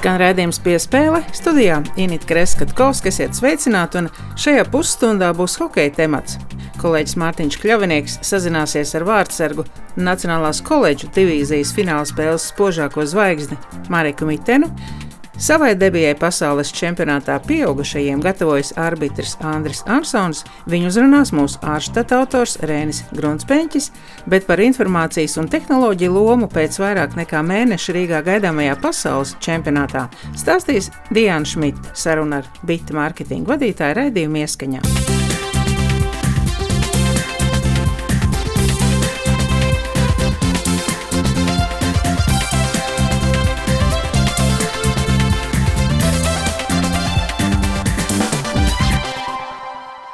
Skan redzējums piespēle studijā Inita Kreskavs, kas iet sveicināt, un šajā pusstundā būs hokeja temats. Kolēģis Mārtiņš Kļavinieks sazināsies ar vārdsargu Nacionālās koledžu divīzijas fināla spēles spožāko zvaigzni Mariku Mitenu Savai debijai pasaules čempionātā pieaugušajiem gatavojas arbitrs Andris Ansons, viņu uzrunās mūsu ārštata autors Rēnis Grunspeņķis, bet par informācijas un tehnoloģiju lomu pēc vairāk nekā mēneša Rīgā gaidāmajā pasaules čempionātā stāstīs Diana Šmita saruna ar Bita mārketinga vadītāju raidījumu ieskaņā.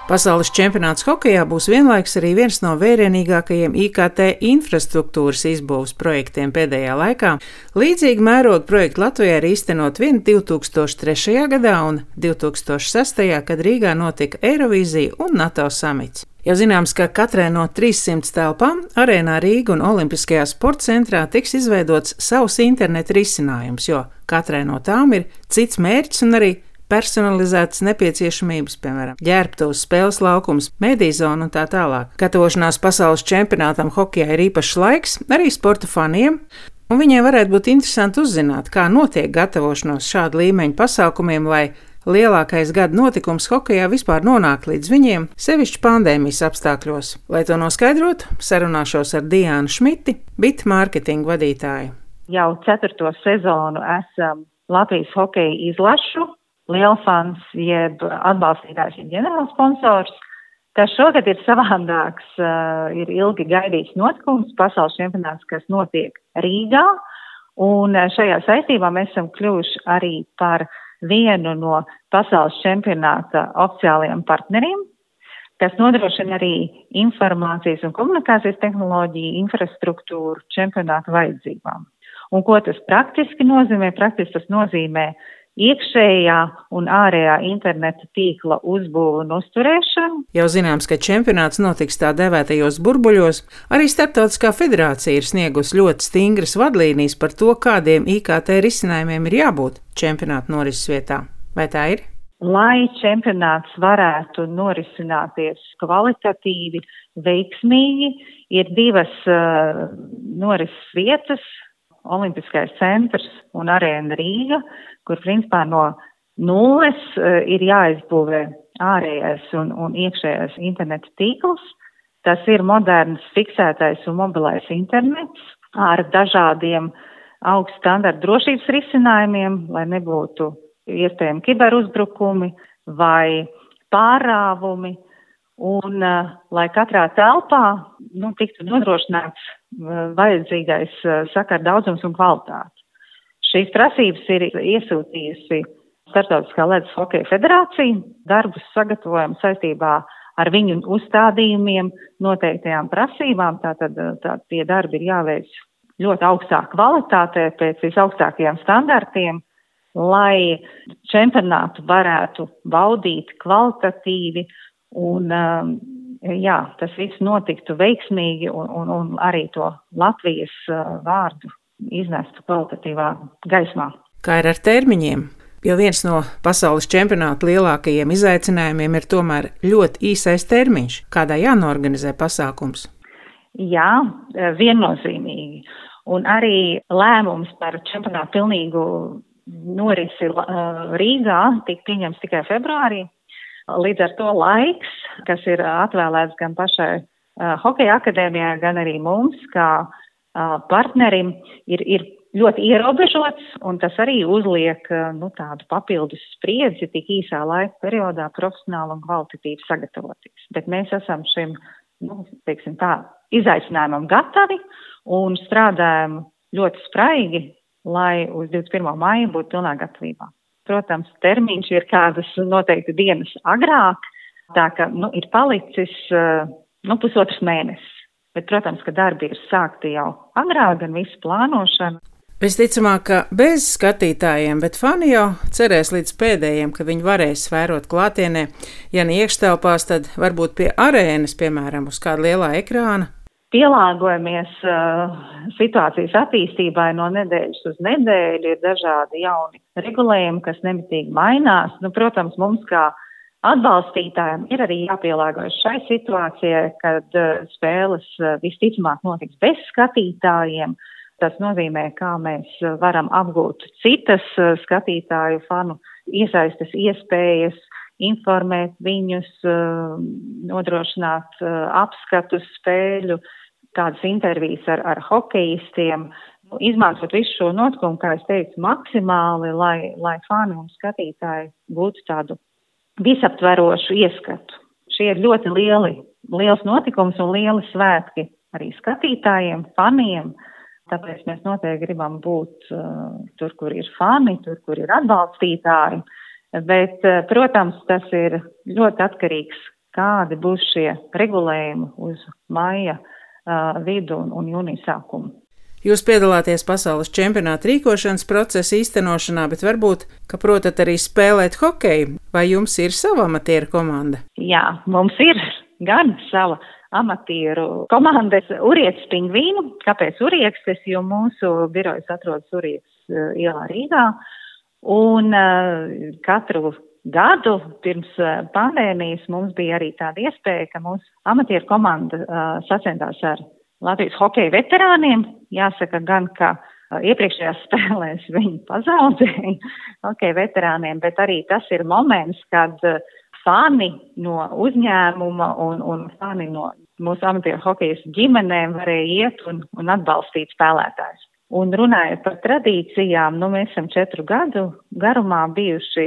Pasaules čempionāts hokeja būs vienlaikus arī viens no vērienīgākajiem IKT infrastruktūras izbūves projektiem pēdējā laikā. Līdzīgi mēroga projektu Latvijā ir īstenot vien 2003. gadā un 2006. kad Rīgā notika Eirovīzija un NATO samits. Jau zināms, ka katrai no 300 telpām arēnā Rīga un Olimpiskajā sporta centrā tiks izveidots savs interneta risinājums, jo katrai no tām ir cits mērķis un arī personalizētas nepieciešamības, piemēram, ģērbtos, spēles laukums, medīzona un tā tālāk. Gatavošanās pasaules čempionātam hokeja ir īpašs laiks arī sporta faniem. Un viņiem varētu būt interesanti uzzināt, kā notiek gatavošanās šāda līmeņa pasākumiem, lai lielākais gada notikums hokeja vispār nonāk līdz viņiem, sevišķi pandēmijas apstākļos. Lai to noskaidrotu, sarunāšos ar Diānu Šmiti, bit mārketinga vadītāju. Jau ceturto sezonu esam Latvijas hokeja izlašu lielfans, jeb atbalstītājs, jeb ģenerālsponsors. Tas šogad ir savādāks, uh, ir ilgi gaidīts notikums, pasaules čempionāts, kas notiek Rīgā, un šajā saistībā mēs esam kļuvuši arī par vienu no pasaules čempionāta oficiālajiem partneriem, kas nodrošina arī informācijas un komunikācijas tehnoloģiju infrastruktūru čempionāta vajadzībām. Un ko tas praktiski nozīmē? Praktiski tas nozīmē iekšējā un ārējā interneta tīkla uzbūvu un uzturēšanu. Jau zināms, ka čempionāts notiks tā dēvētajos burbuļos. Arī Startautiskā federācija ir sniegusi ļoti stingras vadlīnijas par to, kādiem IKT risinājumiem ir jābūt čempionāta norises vietā. Vai tā ir? Lai čempionāts varētu norisināties kvalitatīvi, veiksmīgi, ir divas uh, norises vietas Olimpiskais centrs un arēna Rīga, kur principā no nulles uh, ir jāizbūvē ārējais un, un iekšējais interneta tīkls. Tas ir moderns fiksētais un mobilais internets ar dažādiem augstu standartu drošības risinājumiem, lai nebūtu iespējami kiberuzbrukumi vai pārāvumi, un uh, lai katrā telpā nu, tiktu nodrošināts uh, vajadzīgais sakara daudzums un kvalitāte. Šīs prasības ir iesūtījusi Startautiskā ledus hokeja federācija. Darbus sagatavojam saistībā ar viņu uzstādījumiem, noteiktajām prasībām. Tātad tā, tie darbi ir jāveic ļoti augstā kvalitātē, pēc visaugstākajiem standartiem, lai čempionātu varētu baudīt kvalitatīvi un, um, jā, tas viss notiktu veiksmīgi un, un, un arī to Latvijas uh, vārdu iznestu kvalitatīvā gaismā. Kā ir ar termiņiem? Jo viens no pasaules čempionāta lielākajiem izaicinājumiem ir tomēr ļoti īsais termiņš, kādā jānorganizē pasākums. Jā, viennozīmīgi. Un arī lēmums par čempionātu pilnīgu norisi uh, Rīgā tika pieņems tikai februārī. Līdz ar to laiks, kas ir atvēlēts gan pašai uh, hokeja akadēmijai, gan arī mums, kā partnerim ir, ir ļoti ierobežots, un tas arī uzliek nu, tādu papildus spriedzi tik īsā laika periodā profesionāli un kvalitatīvi sagatavoties. Bet mēs esam šim, nu, teiksim tā, izaicinājumam gatavi un strādājam ļoti spraigi, lai uz 21. maiju būtu pilnā gatavībā. Protams, termiņš ir kādas noteikti dienas agrāk, tā ka, nu, ir palicis, nu, pusotrs mēnesis. Bet, protams, ka darbi ir sākti jau agrāk, gan visu plānošanu. Visticamāk, ka bez skatītājiem, bet fani jau cerēs līdz pēdējiem, ka viņi varēs vērot klātienē. Ja ne iekštelpās, tad varbūt pie arēnas, piemēram, uz kāda lielā ekrāna. pielāgojamies uh, situācijas attīstībai no nedēļas uz nedēļu, ir dažādi jauni regulējumi, kas nemitīgi mainās. Nu, protams, mums kā atbalstītājiem ir arī jāpielāgojas šai situācijai, kad uh, spēles uh, visticamāk notiks bez skatītājiem. Tas nozīmē, kā mēs varam apgūt citas uh, skatītāju fanu iesaistas iespējas, informēt viņus, nodrošināt apskatus spēļu, tādas intervijas ar, ar hokeistiem, nu, izmantot visu šo notikumu, kā es teicu, maksimāli, lai, lai fani un skatītāji būtu tādu visaptverošu ieskatu. Šie ir ļoti lieli, liels notikums un lieli svētki arī skatītājiem, faniem. Tāpēc mēs noteikti gribam būt uh, tur, kur ir fani, tur, kur ir atbalstītāji. Bet, uh, protams, tas ir ļoti atkarīgs, kādi būs šie regulējumi uz maija uh, vidu un, un jūnija sākumu. Jūs piedalāties pasaules čempionāta rīkošanas procesa īstenošanā, bet varbūt, ka protat arī spēlēt hokeju, vai jums ir sava amatieru komanda? Jā, mums ir gan sava amatieru komandas Urietas pingvīnu. Kāpēc Urietas? Jo mūsu birojas atrodas Urietas ielā Rīgā. Un uh, katru gadu pirms eh, pandēmijas mums bija arī tāda iespēja, ka mūsu amatieru komanda uh, sacentās ar Latvijas hokeja veterāniem. Jāsaka gan, ka uh, iepriekšējās spēlēs viņi pazaudēja hokeja veterāniem, bet arī tas ir moments, kad uh, fani no uzņēmuma un, un fani no mūsu amatieru hokejas ģimenēm varēja iet un, un atbalstīt spēlētājus. Un runājot par tradīcijām, nu, mēs esam četru gadu garumā bijuši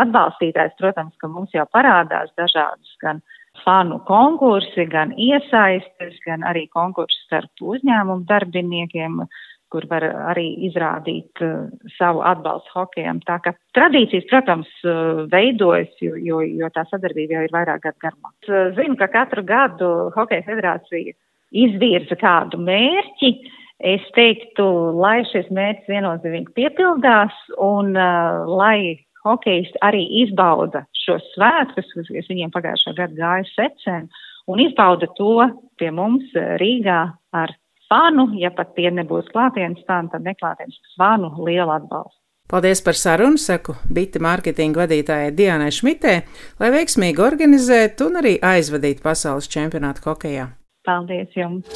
atbalstītājs. Protams, ka mums jau parādās dažādas gan fanu konkursi, gan iesaistes, gan arī konkursi starp uzņēmumu darbiniekiem, kur var arī izrādīt uh, savu atbalstu hokejam. Tā ka tradīcijas, protams, uh, veidojas, jo, jo, jo tā sadarbība jau ir vairāk gadu garumā. Uh, zinu, ka katru gadu Hokeja federācija izvirza kādu mērķi, Es teiktu, lai šis mērķis viennozīmīgi piepildās un uh, lai hokejisti arī izbauda šos svētkus, kas viņiem pagājušā gada gāja secen, un izbauda to pie mums uh, Rīgā ar fanu, ja pat tie nebūs klātienes fani, tad neklātienes fanu lielu atbalstu. Paldies par sarunu, saku Bita mārketinga vadītājai Dianai Šmitē, lai veiksmīgi organizētu un arī aizvadītu pasaules čempionātu hokejā. Paldies jums!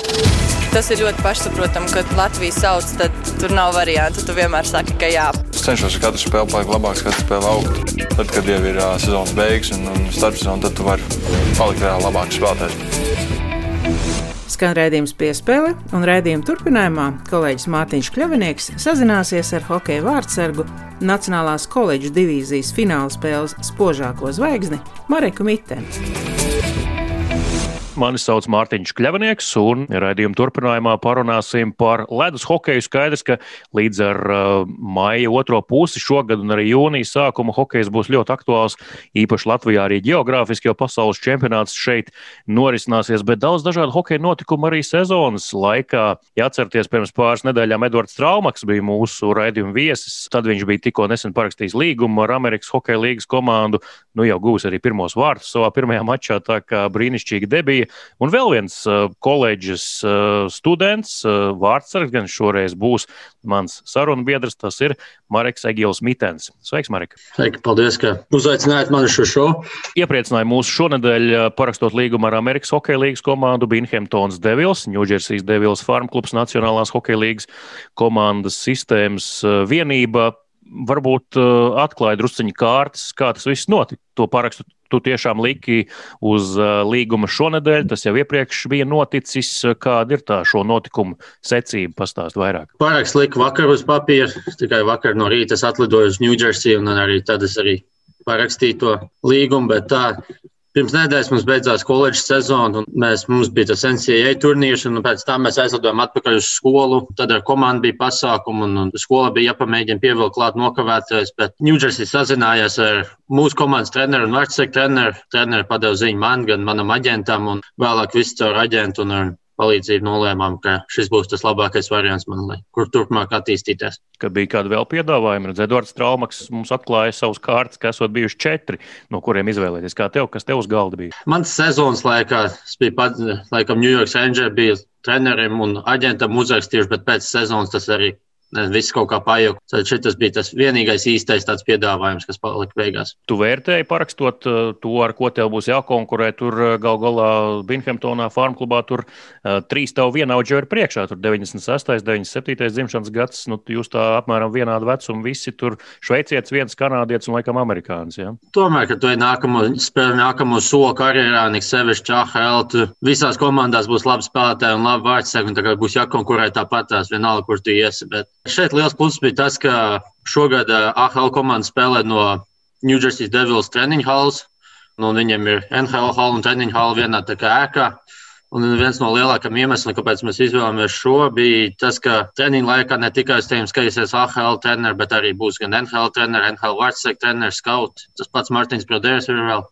Tas ir ļoti pašsaprotami, ka Latvijas sauc, tad tur nav variantu. Tu vienmēr saki, ka jā. Es cenšos katru spēli palikt labāks, katru spēli augt. Tad, kad jau ir uh, sezonas beigas un, un starpsezona, tad tu vari palikt vēl labāks spēlētājs. Skan redzējums piespēle, un redzējuma turpinājumā kolēģis Mārtiņš Kļavinieks sazināsies ar hokeja vārdsargu Nacionālās koledžas divīzijas fināla spēles spožāko zvaigzni Mareku Mitenu. Mani sauc Mārtiņš Kļavnieks, un raidījuma turpinājumā parunāsim par ledus hokeju. Skaidrs, ka līdz ar uh, maija otro pusi šogad un arī jūnijas sākumu hokejs būs ļoti aktuāls. Īpaši Latvijā arī geogrāfiski, jo pasaules čempionāts šeit norisināsies, bet daudz dažādu hokeja notikumu arī sezonas laikā. Ja atcerieties, pirms pāris nedēļām Edvards Traumaks bija mūsu raidījuma viesis, tad viņš bija tikko nesen parakstījis līgumu ar Amerikas Hokeja līgas komandu. Nu jau gūs arī pirmos vārtus savā pirmajā mačā, tā kā brīnišķīgi debija bija. Un vēl viens uh, koledžas uh, students, uh, vārdsargs, gan šoreiz būs mans sarunbiedrs, tas ir Mareks Egils Mitens. Sveiks, Marek! Sveiki, paldies, ka uzaicinājāt mani šo šovu. Iepriecināja mūs šonadēļ parakstot līgumu ar Amerikas Hokeja līgas komandu Binhamtons Devils, Ņūdžersijas Devils Farm klubs Nacionālās Hokeja līgas komandas sistēmas vienība varbūt uh, atklāja drusciņā kārtas, kā tas viss notika. To parakstu tu tiešām liki uz uh, līguma šonadēļ. Tas jau iepriekš bija noticis. Kāda ir tā šo notikumu secība? Pastāst vairāk. Paraksts lika vakar uz papīra. Tikai vakar no rīta es atlidoju uz Ņūdžersiju un arī tad es arī parakstīju to līgumu. Bet tā Pirms nedēļas mums beidzās koledžas sezona, un mēs, mums bija tas NCAA turnīrs, un pēc tam mēs aizlidojām atpakaļ uz skolu. Tad ar komandu bija pasākumi, un, un skola bija jāpamēģina pievilkt klāt nokavētājs. Bet Ņūdžersī sazinājās ar mūsu komandas treneru un vārdsargu treneru. Treneru padeva ziņu man, gan manam aģentam, un vēlāk viss caur aģentu un ar palīdzību nolēmām, ka šis būs tas labākais variants man, lai kur turpmāk attīstīties. Kad bija kādi vēl piedāvājumi, redz, Edvards Traumaks mums atklāja savus kārtas, kas esot bijuši četri, no kuriem izvēlēties. Kā tev, kas tev uz galda bija? Mans sezonas laikā, es biju pats, laikam, New York Rangers bija trenerim un aģentam uzrakstījuši, bet pēc sezonas tas arī Viss kaut kā pajuka. Tad šis bija tas vienīgais īstais piedāvājums, kas palika beigās. Tu vērtēji, parakstot uh, to, ar ko tev būs jākonkurē. Tur uh, gal galā Binhamtonā, Farm klubā, tur uh, trīs tev vienaudži ir priekšā. Tur 96, 97 dzimšanas gads. Nu, jūs tā apmēram vienādu vecumu visi tur šveicietis, viens kanādietis un laikam amerikānis. Ja? Tomēr, kad tu ej nākamo, spēlē nākamo soli karjerā, nik sevišķi AHL, visās komandās būs labi spēlētāji un labi vārdsēki, un tagad būs jākonkurē tāpat tās vienalga, kur tu iesi. Bet Šeit liels pluss bija tas, ka šogad eh, AHL komanda spēlē no New Jersey Devils treniņu halls. Nu, viņiem ir NHL hall un treniņu hall vienā ēkā. Un viens no lielākajiem iemesliem, kāpēc mēs izvēlējāmies šo, bija tas, ka treniņa laikā ne tikai uz tevis skatīsies AHL treneris, bet arī būs gan NHL treneris, NHL vārdsēk treneris, skaut. Tas pats Mārtiņš Brodērs ir vēl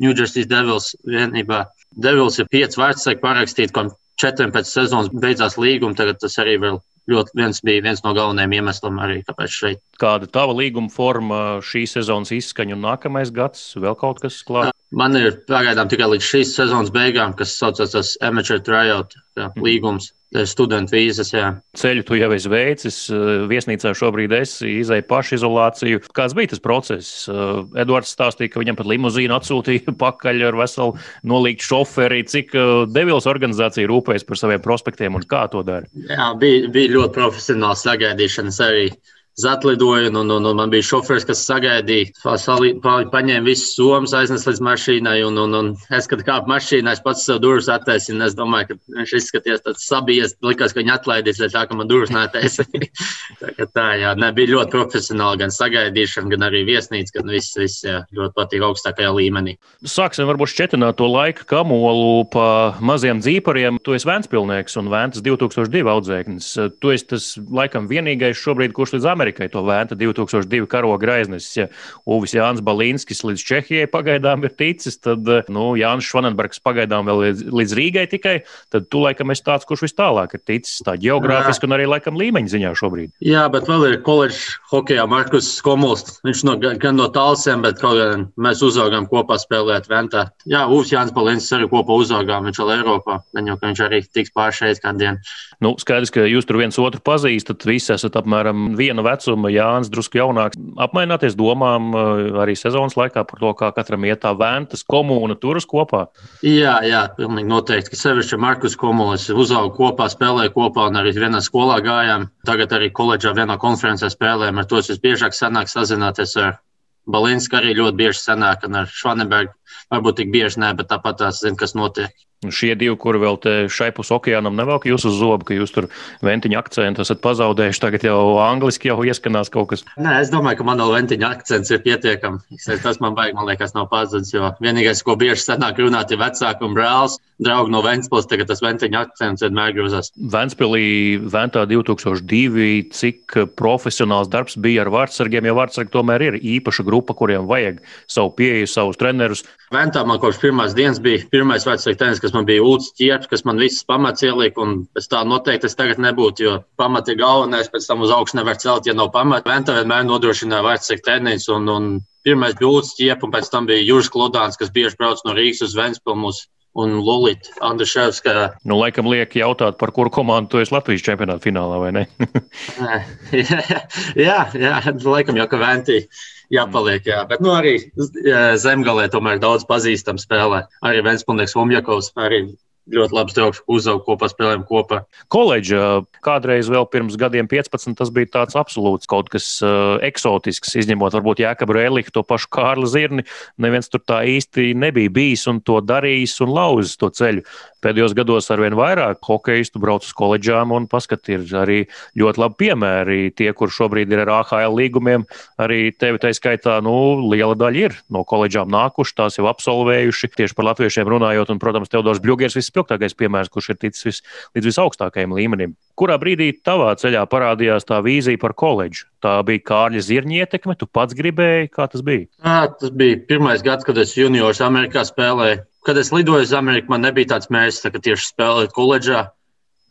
New Jersey Devils vienībā. Devils ir pieci vārdsēki parakstīti, kam četriem pēc sezonas beidzās līguma, tagad tas arī vēl ļoti viens bija viens no galvenajiem iemesliem arī, kāpēc šeit. Kāda tava līguma forma šī sezonas izskaņa un nākamais gads? Vēl kaut kas klāts? Man ir pagaidām tikai līdz šīs sezonas beigām, kas saucas amateur tryout jā, mhm. līgums. Studentu vīzas, jā. Ceļu tu jau esi veicis, viesnīcā šobrīd esi izēja pašizolāciju. Kāds bija tas process? Edvards stāstīja, ka viņam pat limuzīnu atsūtīja pakaļ ar veselu nolīgtu šoferi. Cik devils organizācija rūpējas par saviem prospektiem un kā to dara? Jā, bija, bija ļoti profesionāls sagaidīšanas arī. Uh, atlidoju, un, un, un, un man bija šofērs, kas sagaidīja, pa, paņēma visus somas, aiznesa līdz mašīnai. Un, un, un es, kad kāpu mašīnā, es pats sev durvis attaisīju. Es domāju, ka viņš izskatījās tāds sabijies, likās, ka viņa atlaidīs, lai tā, ka man durvis netaisīja. tā, tā jā, ne, bija ļoti profesionāli, gan sagaidīšana, gan arī viesnīca, gan viss, viss jā, ļoti patīk augstākajā līmenī. Sāksim varbūt šķetināt to laika kamolu pa maziem dzīpariem. Tu esi Vēnspilnieks un Vēntas 2002 audzēknis. Tu esi tas laikam vienīgais šobrīd, kurš līdz Amerikai Amerikai to vēta 2002 karoga raiznesis. Ja Uvis Jānis Balīnskis līdz Čehijai pagaidām ir ticis, tad nu, Jānis Švanenbergs pagaidām vēl līdz, līdz Rīgai tikai, tad tu laikam esi tāds, kurš vis tālāk ir ticis tā geogrāfiski un arī laikam līmeņa ziņā šobrīd. Jā, bet vēl ir koledžas hokeja Markus Komuls. Viņš no, gan no tālsiem, bet kaut gan mēs uzaugām kopā spēlēt Ventā. Jā, Uvis Jānis Balīnskis arī kopā uzaugām, viņš vēl Eiropā. Gan jau, ka viņš arī tiks pāršeit kādu dienu. Nu, skaidrs, ka jūs tur viens otru pazīstat, visi esat apmēram viena vecuma vecuma, Jānis drusku jaunāks. Apmaināties domām eh, arī sezonas laikā par to, kā katram iet tā ventas komūna turas kopā. Jā, jā, pilnīgi noteikti. Sevišķi Markus Komulis uzauga kopā, spēlēja kopā un arī vienā skolā gājām. Tagad arī koledžā vienā konferencē spēlējam. Ar to es visbiežāk sanāk sazināties ar Balinska arī ļoti bieži sanāk, un ar Švanebergu varbūt tik bieži nē, bet tāpat tās zina, kas notiek. Šie divi, kuri vēl šai pus okeānam nevelk jūs uz zobu, ka jūs tur ventiņu akcentu esat pazaudējuši, tagad jau angliski jau ieskanās kaut kas. Nē, es domāju, ka man vēl ventiņu akcents ir pietiekams. Tas man vajag, man liekas, nav pazudis, jo vienīgais, ko bieži sanāk runāt, ir vecāki un brālis. Draugi no Ventspils, tagad tas ventiņu akcents vienmēr grozās. Ventspilī Ventā 2002, cik profesionāls darbs bija ar vārdsargiem, jo vārdsargi tomēr ir īpaša grupa, kuriem vajag savu pieeju, savus trenerus. Ventā man kopš pirmās dienas bija pirmais vecāks treneris, kas man bija Ulrichs Čieps, kas man visas pamats ielika. Es tā noteikti es tagad nebūtu, jo pamats ir galvenais. Pēc tam uz augšu nevar celt, ja nav pamata. Ventā vienmēr nodrošināja vecāks treneris. Un, un pirmais bija Ulrichs Čieps, un pēc tam bija Juris Klodāns, kas bieži brauc no Rīgas uz Ventspilsnu un Lulita Andriševska. Nu, laikam, liek jautāt, par kuru komandu tu esi Latvijas čempionāta finālā, vai ne? jā, jā, laikam jau ka Ventī jāpaliek. Jā. Bet nu, arī zemgalē tomēr daudz pazīstam spēlē. Arī Ventspilnieks Umjakovs, arī ļoti labs draugs, uzauga kopā, spēlējām kopā. Koledža kādreiz vēl pirms gadiem 15, tas bija tāds absolūts kaut kas uh, eksotisks, izņemot varbūt Jēkabu Rēliku, to pašu Kārlu Zirni. Neviens tur tā īsti nebija bijis un to darījis un lauzis to ceļu. Pēdējos gados arvien vairāk hokeistu brauc uz koledžām un paskat, ir arī ļoti labi piemēri. Tie, kur šobrīd ir ar AHL līgumiem, arī tevi tā skaitā, nu, liela daļa ir no koledžām nākuši, tās jau absolvējuši. Tieši par latviešiem runājot, un, protams, Teodors Bļūgers visspilgtākais piemērs, kurš ir ticis vis, līdz visaugstākajam līmenim. Kurā brīdī tavā ceļā parādījās tā vīzija par koledžu? Tā bija Kārļa Zirņa ietekme, tu pats gribēji, kā tas bija? Jā, tas bija pirmais gads, kad es juniors Amerikā spēlēju kad es lidoju uz Ameriku, man nebija tāds mērķis, tā, ka tieši spēlēt koledžā.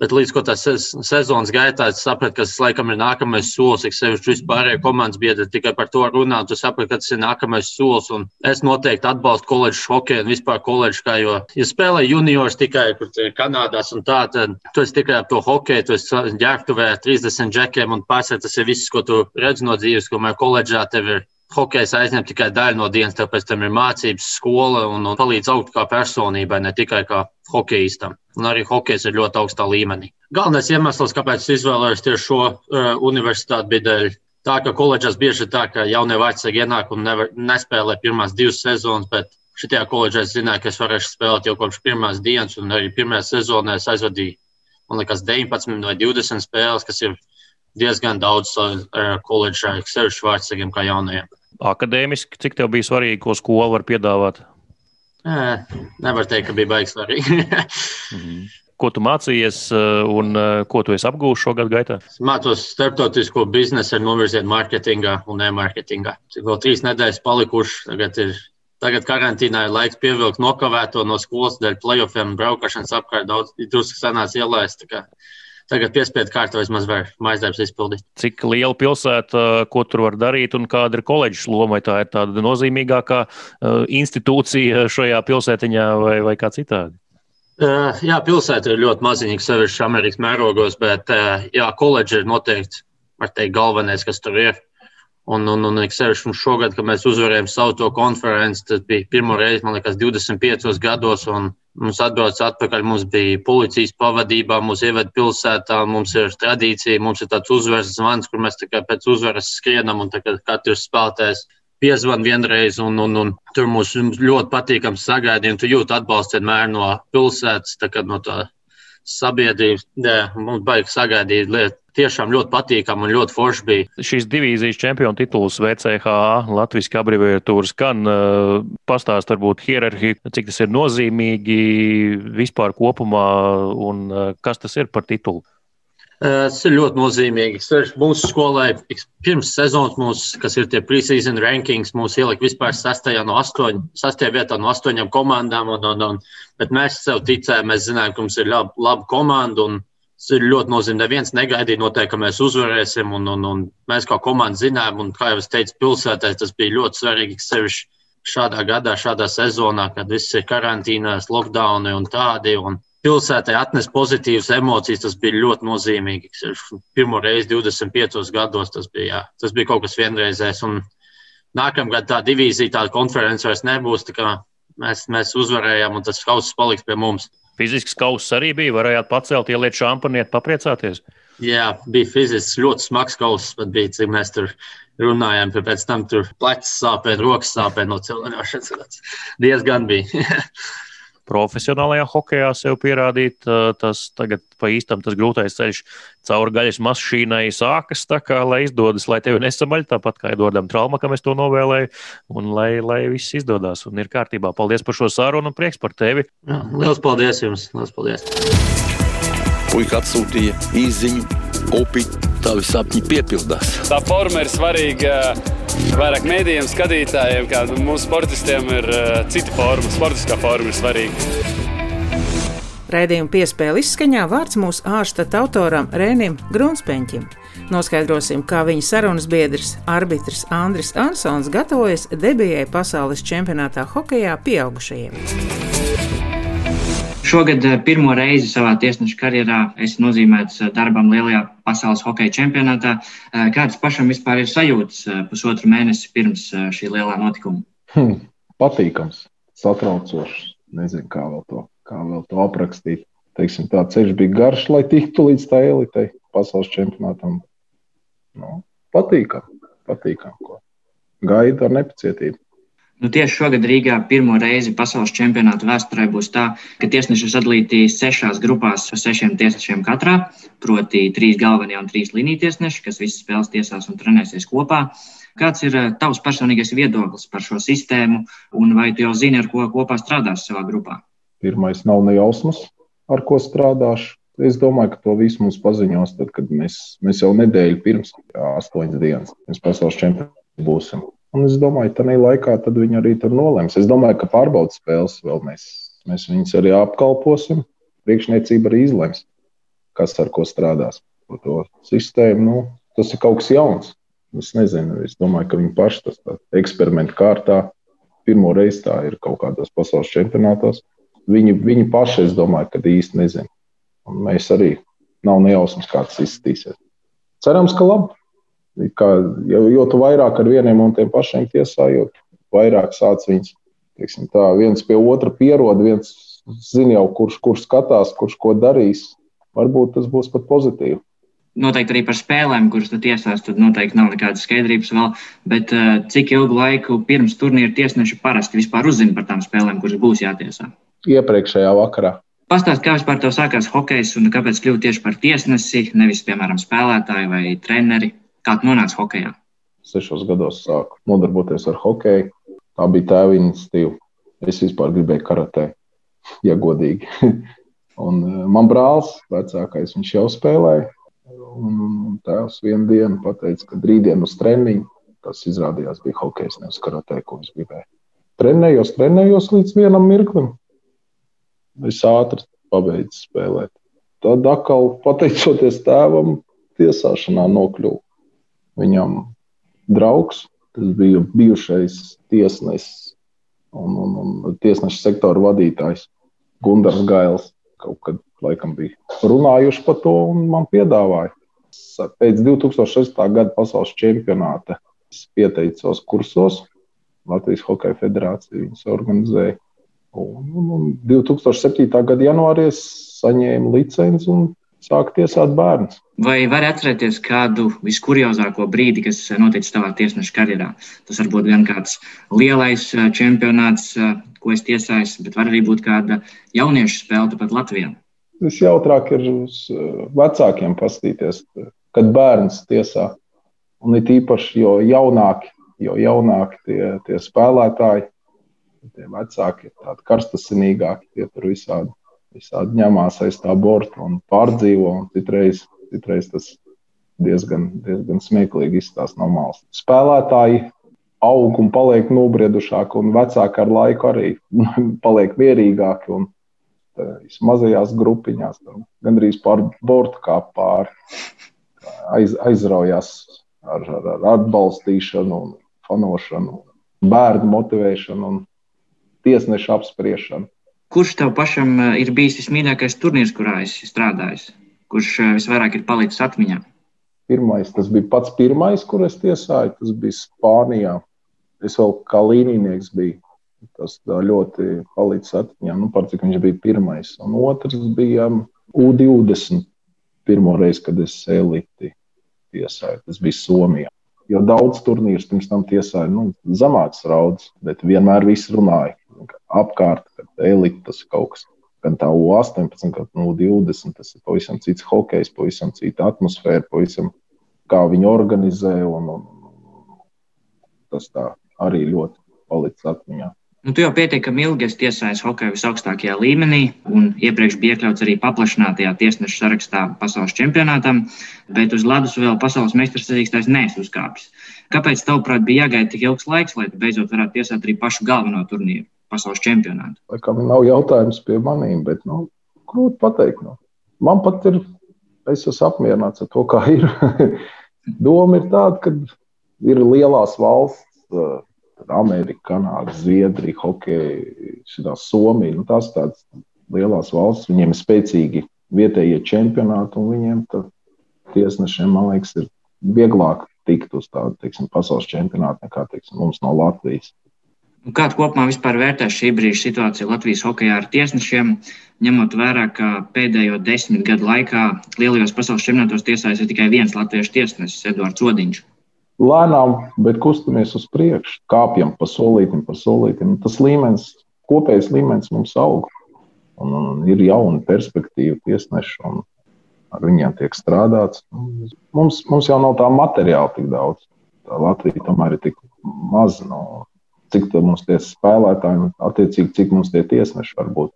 Bet līdz tas sezonas gaitā es sapratu, ka tas laikam ir nākamais solis. Ik sevišķi vispārējie komandas biedri tikai par to runā. Tu saprati, ka tas ir nākamais solis. Un es noteikti atbalstu koledžu hokeju un vispār koledžu. Kā, jo, ja spēlē juniors tikai Kanādās un tā, tad tu esi tikai ap to hokeju, tu esi ģērbtuvē 30 džekiem un pārsvarā tas ir viss, ko tu redz no dzīves, kamēr koledžā tev ir hokejs aizņem tikai daļu no dienas, tāpēc tam ir mācības, skola un, un palīdz augt kā personībai, ne tikai kā hokeistam. Un arī hokejs ir ļoti augstā līmenī. Galvenais iemesls, kāpēc es izvēlējos tieši šo uh, universitāti, bija dēļ tā, ka koledžās bieži ir tā, ka jaunie vecāki ienāk un nevar, nespēlē pirmās divas sezonas, bet šajā koledžā es zināju, ka es varēšu spēlēt jau kopš pirmās dienas, un arī pirmajā sezonā es aizvadīju, man liekas, 19 vai 20 spēles, kas ir diezgan daudz uh, koledžā, sevišķi vecākiem kā jaunajiem akadēmiski, cik tev bija svarīgi, ko skola var piedāvāt? Nevar teikt, ka bija baigs svarīgi. Mhm. Ko tu mācījies un ko tu esi apgūlis šogad gaitā? Es mācos starptautisko biznesu ar novirzienu mārketingā un e-mārketingā. Cik vēl trīs nedēļas palikušas, tagad ir Tagad karantīnā ir laiks pievilkt nokavēto no skolas dēļ playoffiem braukšanas apkārt. Daudz drusku sanāca ielaist tagad piespiedu kārtā vismaz var mājasdarbs izpildīt. Cik liela pilsēta, ko tur var darīt un kāda ir koledžas loma? Vai tā ir tāda nozīmīgākā uh, institūcija šajā pilsētiņā vai, vai kā citādi? Uh, jā, pilsēta ir ļoti maziņa, sevišķi Amerikas mērogos, bet uh, jā, koledža ir noteikti teikt, galvenais, kas tur ir. Un, un, un sevišķi mums šogad, kad mēs uzvarējām savu to konferenci, tas bija pirmo reizi, man liekas, 25 gados. Mums atbrauc atpakaļ, mums bija policijas pavadībā, mūs ieved pilsētā, mums ir tradīcija, mums ir tāds uzvaras zvans, kur mēs pēc uzvaras skrienam un katrs spēlētājs piezvan vienreiz, un, un, un tur mums ļoti patīkams sagaidīt, un tu jūti atbalstu vienmēr no pilsētas, tā kā no tā sabiedrības. Jā, mums baigi sagaidīt lietu tiešām ļoti patīkami un ļoti forši bija. Šīs divīzijas čempionu tituls VCHA Latvijas abreviatūras skan pastāst varbūt hierarhiju, cik tas ir nozīmīgi vispār kopumā un kas tas ir par titulu. Tas ir ļoti nozīmīgi. Mūsu skolai pirms sezonas, mūs, kas ir tie preseason rankings, mūs ielika vispār sastajā, no astoņ, sastajā vietā no astoņām komandām. Un, un, un, bet mēs sev ticējām, mēs zinājām, ka mums ir laba, laba komanda. Un, Tas ir ļoti nozīmīgi. Neviens negaidīja, noteikti, ka mēs uzvarēsim. Un, un, un mēs kā komanda zinām, un kā jau es teicu, pilsētā tas bija ļoti svarīgi. Sevišķi šādā gadā, šādā sezonā, kad viss ir karantīnās, lockdown un tādi. Un pilsētai atnes pozitīvas emocijas, tas bija ļoti nozīmīgi. Pirmo reizi 25 gados tas bija, jā, tas bija kaut kas vienreizējs. Nākamgad tā divīzija, tāda konference vairs nebūs. Mēs, mēs uzvarējām, un tas kauss paliks pie mums. Fizisks kauss arī bija. Varējāt pacelt, ieliet šampaniet, papriecāties. Jā, bija fizisks, ļoti smags kauss. Pat bija, cik mēs tur runājām. Pēc tam tur plecs sāpēja, rokas sāpēja no cilvēkiem. Diezgan bija. profesionālajā hokeja sev pierādīt. Tas tagad pa īstam tas grūtais ceļš cauri gaļas mašīnai sākas, kā lai izdodas, lai tevi nesamaļ, tāpat kā Edvardam Traumakam es to novēlēju, un lai, lai viss izdodas un ir kārtībā. Paldies par šo sarunu un prieks par tevi. Jā, liels paldies jums! Liels paldies! Puika atsūtīja īziņu, upi, tavi sapņi piepildās. Tā forma ir svarīga vairāk mēdījiem, skatītājiem, kā mūsu sportistiem ir uh, cita forma, sportiskā forma ir svarīga. Raidījuma piespēle izskaņā vārds mūsu ārštata autoram Rēnim Grunspeņķim. Noskaidrosim, kā viņa sarunas biedrs, arbitrs Andris Ansons gatavojas debijai pasaules čempionātā hokejā pieaugušajiem. Šogad eh, pirmo reizi savā tiesneša karjerā esmu nozīmēts eh, darbam lielajā pasaules hokeja čempionātā. Eh, kādas pašam vispār ir sajūtas pusotru mēnesi pirms šī lielā notikuma? Hmm, patīkams, satraucošs. Nezinu, kā vēl to, kā vēl to aprakstīt. Teiksim, tā ceļš bija garš, lai tiktu līdz tā elitei, pasaules čempionātam. Nu, patīkam, patīkam. Ko. Gaidu ar nepacietību. Nu, tieši šogad Rīgā pirmo reizi pasaules čempionāta vēsturē būs tā, ka tiesneši ir sadalīti sešās grupās ar sešiem tiesnešiem katrā, proti, trīs galvenie un trīs līnijas tiesneši, kas visas spēles tiesās un trenēsies kopā. Kāds ir eh, tavs personīgais viedoklis par šo sistēmu, un vai tu jau zini, ar ko kopā strādās savā grupā? Pirmais nav ne jausmas, ar ko strādāšu. Es domāju, ka to visu mums paziņos, tad, kad mēs, mēs jau nedēļu pirms, astoņas dienas, pirms pasaules čempionāta būsim. Un es domāju, ka tajā laikā viņi arī tur nolems. Es domāju, ka pārbaudas spēles vēl mēs, mēs viņus arī apkalposim. Priekšniecība arī izlems. kas ar ko strādās. Par to sistēmu nu, tas ir kaut kas jauns. Es nezinu, es domāju, ka viņi paši tas eksperimentu kārtā pirmo reizi tā ir kaut kādos pasaules čempionātos. Viņi, viņi paši, es domāju, ka īsti nezina. Un mēs arī nav nejausmas, kā tas izskatīsies. Cerams, ka labi. Kā, jo, jo tu vairāk ar vieniem un tiem pašiem tiesā, jo vairāk sāc viņus, tā, viens pie otra pierod, viens zina jau, kurš, kurš skatās, kurš ko darīs. Varbūt tas būs pat pozitīvi noteikti arī par spēlēm, kuras tu tiesās, tad noteikti nav nekādas skaidrības vēl. Bet uh, cik ilgu laiku pirms turnīra tiesneši parasti vispār uzzina par tām spēlēm, kuras būs jātiesā? Iepriekšējā vakarā. Pastāst, kā vispār tev sākās hokejs un kāpēc kļuvu tieši par tiesnesi, nevis, piemēram, spēlētāju vai treneri? Kā tu nonāci hokejā? Sešos gados sāku nodarboties ar hokeju. Tā bija tēva iniciatīva. Es vispār gribēju karatē, ja godīgi. un man brālis, vecākais, viņš jau spēlēja Un, un tēvs vienu dienu pateica, ka rītdien uz treniņu tas izrādījās bija hokejs, nevis karatē, ko es gribēju. Trenējos, trenējos līdz vienam mirklim. Es ātri pabeidzu spēlēt. Tad atkal, pateicoties tēvam, tiesāšanā nokļuvu. Viņam draugs, tas bija bijušais tiesnesis un, un, un tiesneša sektora vadītājs Gunārs Gails. Kaut kad laikam bija runājuši par to un man piedāvāja. Pēc 2006. gada pasaules čempionāta es pieteicos kursos. Latvijas Hokeja federācija viņus organizēja. Un, un, un 2007. gada janvārī es saņēmu licenci un sāku tiesāt bērnus. Vai var atcerēties kādu viskuriozāko brīdi, kas noticis tavā tiesneša karjerā? Tas var būt gan kāds lielais eh, čempionāts, eh, ko es tiesāju, bet var arī būt kāda jauniešu spēle pat Latvijā visjautrāk ir uz eh, vecākiem paskatīties, kad bērns tiesā. Un it īpaši, jo jaunāki, jo jaunāki tie, tie spēlētāji, tie vecāki ir tādi karstasinīgāki, tie tur visādi, visādi ņemās aiz tā borta un pārdzīvo. Un citreiz, citreiz tas diezgan, diezgan smieklīgi izstāsta no malas. Spēlētāji aug un paliek nobriedušāki, un vecāki ar laiku arī paliek mierīgāki. Un, mazajās grupiņās, gandrīz pār bortu kā pāri, aiz, aizraujās ar, ar, ar atbalstīšanu, fanošanu, bērnu motivēšanu un tiesnešu apspriešanu. Kurš tev pašam eh, ir bijis vismīļākais turnīrs, kurā esi strādājis? Kurš eh, visvairāk ir palicis atmiņā? Pirmais, tas bija pats pirmais, kur es tiesāju. Tas bija Spānijā. Es vēl kā līnijnieks biju Tas ļoti palīdz atmiņā, nu, par cik viņš bija pirmais. Un otrs bija U20. Pirmo reizi, kad es eliti tiesāju, tas bija Somijā. Jo daudz turnīrus pirms tam tiesāja nu, zemāks rauds, bet vienmēr viss runāja apkārt, ka elite tas kaut kas. Gan tā U18, gan U20, tas ir pavisam cits hokejs, pavisam cita atmosfēra, pavisam kā viņi organizē. Un, un, tas tā arī ļoti palicis atmiņā. Nu, tu jau pietiekami ilgi esi tiesājis hokeju visaugstākajā līmenī, un iepriekš bija iekļauts arī paplašinātajā tiesneša sarakstā pasaules čempionātam, bet uz ledus vēl pasaules meistars sacīkstājs neesi uzkāpis. Kāpēc, tavuprāt, bija jāgaida tik ilgs laiks, lai beidzot varētu tiesāt arī pašu galveno turnīru, pasaules čempionātu? Laikam nav jautājums pie manīm, bet nu, grūti pateikt. Nu. Man pat ir, es esmu apmierināts ar to, kā ir. Doma ir tāda, ka ir lielās valsts Amerika, Kanāda, Zviedrija, Hokeja, Somija. Nu, tās tādas lielas valsts, viņiem ir spēcīgi vietējie čempionāti, un viņiem tiesnešiem, man liekas, ir vieglāk tikt uz tādu teiksim, pasaules čempionātu nekā teiksim, mums no Latvijas. Kā tu kopumā vērtē šī brīža situāciju Latvijas hokeja ar tiesnešiem, ņemot vērā, ka pēdējo desmit gadu laikā lielajos pasaules čempionātos tiesājas tikai viens latviešu tiesnesis, Edvards Odiņš? lēnām, bet kustamies uz priekšu, kāpjam pa solītim, pa solītim. Tas līmenis, kopējais līmenis mums aug. Un, un ir jauna perspektīva tiesneši, un ar viņiem tiek strādāts. Mums, mums jau nav tā materiāla tik daudz. Tā Latvija tomēr ir tik maza. No, cik mums tie spēlētāji, attiecīgi, cik mums tie tiesneši var būt.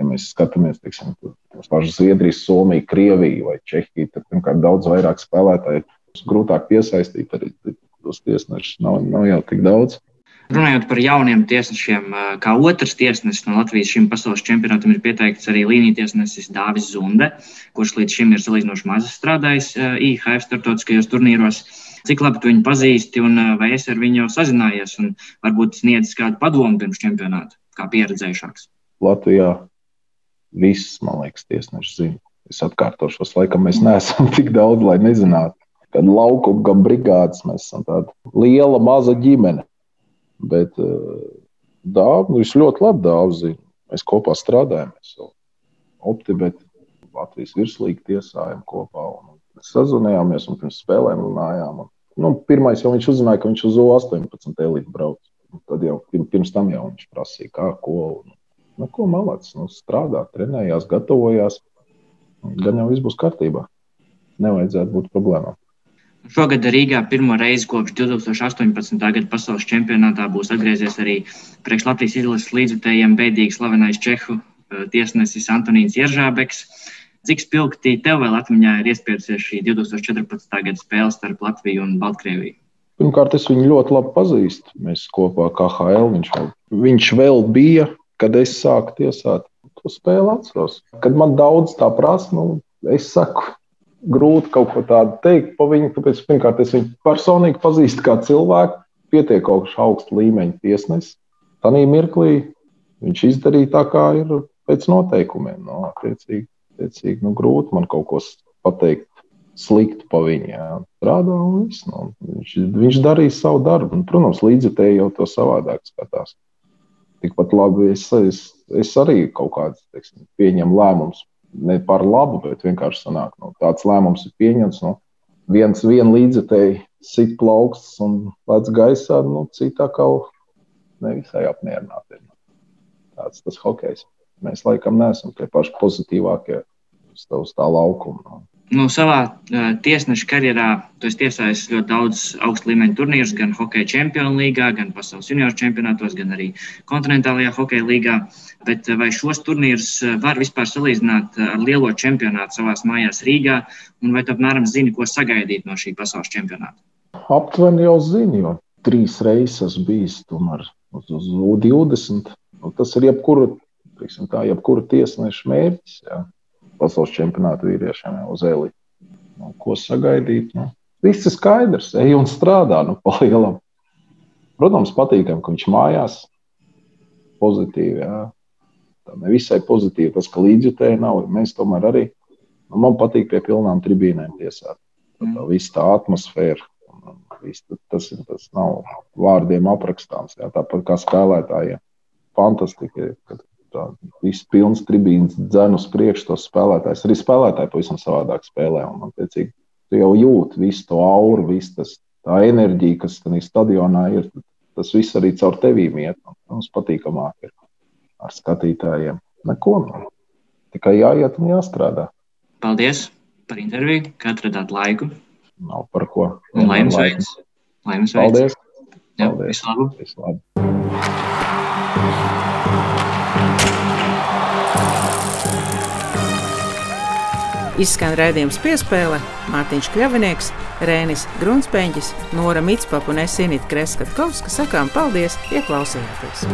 Ja mēs skatāmies, teiksim, uz pašu Zviedriju, Somiju, Krieviju vai Čehiju, tad pirmkārt daudz vairāk spēlētāju grūtāk piesaistīt arī tos tiesnešus. Nav, nav jau tik daudz. Runājot par jauniem tiesnešiem, kā otrs tiesnesis no Latvijas šim pasaules čempionātam ir pieteikts arī līnijas tiesnesis Dāvis Zunde, kurš līdz šim ir salīdzinoši maz strādājis IHF starptautiskajos turnīros. Cik labi tu viņu pazīsti un vai esi ar viņu sazinājies un varbūt sniedzis kādu padomu pirms čempionāta, kā pieredzējušāks? Latvijā viss, man liekas, tiesneši zina. Es atkārtošos, laikam mēs neesam tik daudz, lai nezinātu. Gan laukuma, gan brigādes mēs esam tāda liela, maza ģimene. Bet eh, dāvā, viņš ļoti labi dāvā zina. Mēs kopā strādājam, mēs optimizējam, Latvijas virslīgi tiesājam kopā. Sazvanījāmies un pirms spēlēm runājām. Un, nu, pirmais jau viņš uzzināja, ka viņš uz O18 elitu brauc. Tad jau pirms tam jau viņš prasīja, kā, ko. Un, nu, ko malācis, nu, strādā, trenējās, gatavojās. Gan jau viss būs kārtībā. Nevajadzētu būt problēmām. Šogad Rīgā pirmo reizi kopš 2018. gada pasaules čempionātā būs atgriezies arī priekš Latvijas izlases līdzutējiem beidīgi slavenais čehu eh, tiesnesis Antonīns Jeržābeks. Cik spilgti tev vēl atmiņā ir iespējusies šī 2014. gada spēle starp Latviju un Baltkrieviju? Pirmkārt, es viņu ļoti labi pazīstu. Mēs kopā KHL viņš vēl, viņš vēl bija, kad es sāku tiesāt. To spēli atceros. Kad man daudz tā prasa, nu, es saku, grūti kaut ko tādu teikt par viņu. Tāpēc, pirmkārt, es viņu personīgi pazīstu kā cilvēku, pietiekoši augsta līmeņa tiesnesi. Tanī mirklī viņš izdarīja tā, kā ir pēc noteikumiem. No, nu, attiecīgi, attiecīgi, nu, grūti man kaut ko pateikt sliktu pa viņu. Jā. Strādā un viss. Nu, viņš, viņš darīja savu darbu. Un, protams, līdzekļi jau to savādāk skatās. Tikpat labi es, es, es arī kaut veidā pieņemu lēmumus ne par labu, bet vienkārši sanāk, nu, tāds lēmums ir pieņemts. Nu, viens viena līdzekļi sit plaukstas un lec gaisā, nu, citā kaut nevisai apmierināti. Tāds tas hokejs. Mēs laikam neesam tie paši pozitīvākie uz tā, uz tā laukuma. Nu savā uh, tiesneša karjerā tu esi tiesājis ļoti daudz augstu līmeņu turnīrus, gan hokeja čempionu līgā, gan pasaules junioru čempionātos, gan arī kontinentālajā hokeja līgā. Bet vai šos turnīrus var vispār salīdzināt ar lielo čempionātu savā mājās Rīgā, un vai tu apmēram zini, ko sagaidīt no šī pasaules čempionāta? Aptuveni jau zinu, jo trīs reizes bijis tomēr uz, uz U20. Nu, tas ir teiksim, tā, jebkura tiesneša mērķis. Jā pasaules čempionāta vīriešiem uz elites. Nu, ko sagaidīt? Nu, viss ir skaidrs, ej un strādā nu, pa lielam. Protams, patīkami, ka viņš mājās pozitīvi. Jā. Tā nevisai pozitīvi tas, ka līdzjutēji nav. Mēs tomēr arī, nu, man patīk pie pilnām tribīnēm tiesāt. Tā, tā visa tā atmosfēra. Viss, tas, tas nav vārdiem aprakstāms. Jā. Tāpat kā spēlētājiem. Fantastiski, kad tā viss pilns tribīns, dzēnu uz priekšu tos spēlētājus. Arī spēlētāji pavisam savādāk spēlē. Un, attiecīgi, tu jau jūti visu to auru, visu tas, tā enerģija, kas tajā stadionā ir. Tas viss arī caur tevīm iet. Mums patīkamāk ir ar skatītājiem. Neko. Tikai jāiet un jāstrādā. Paldies par interviju, ka atradāt laiku. Nav par ko. Laimes veids. Laimes veids. Paldies. Jā, Paldies. Visu labu. Visu labu. Izskan raidījums piespēle Mārtiņš Kļavinieks, Rēnis Grunspēņģis, Nora Mitspapa un Esinita Kreskatkovska sakām paldies, ieklausījāties!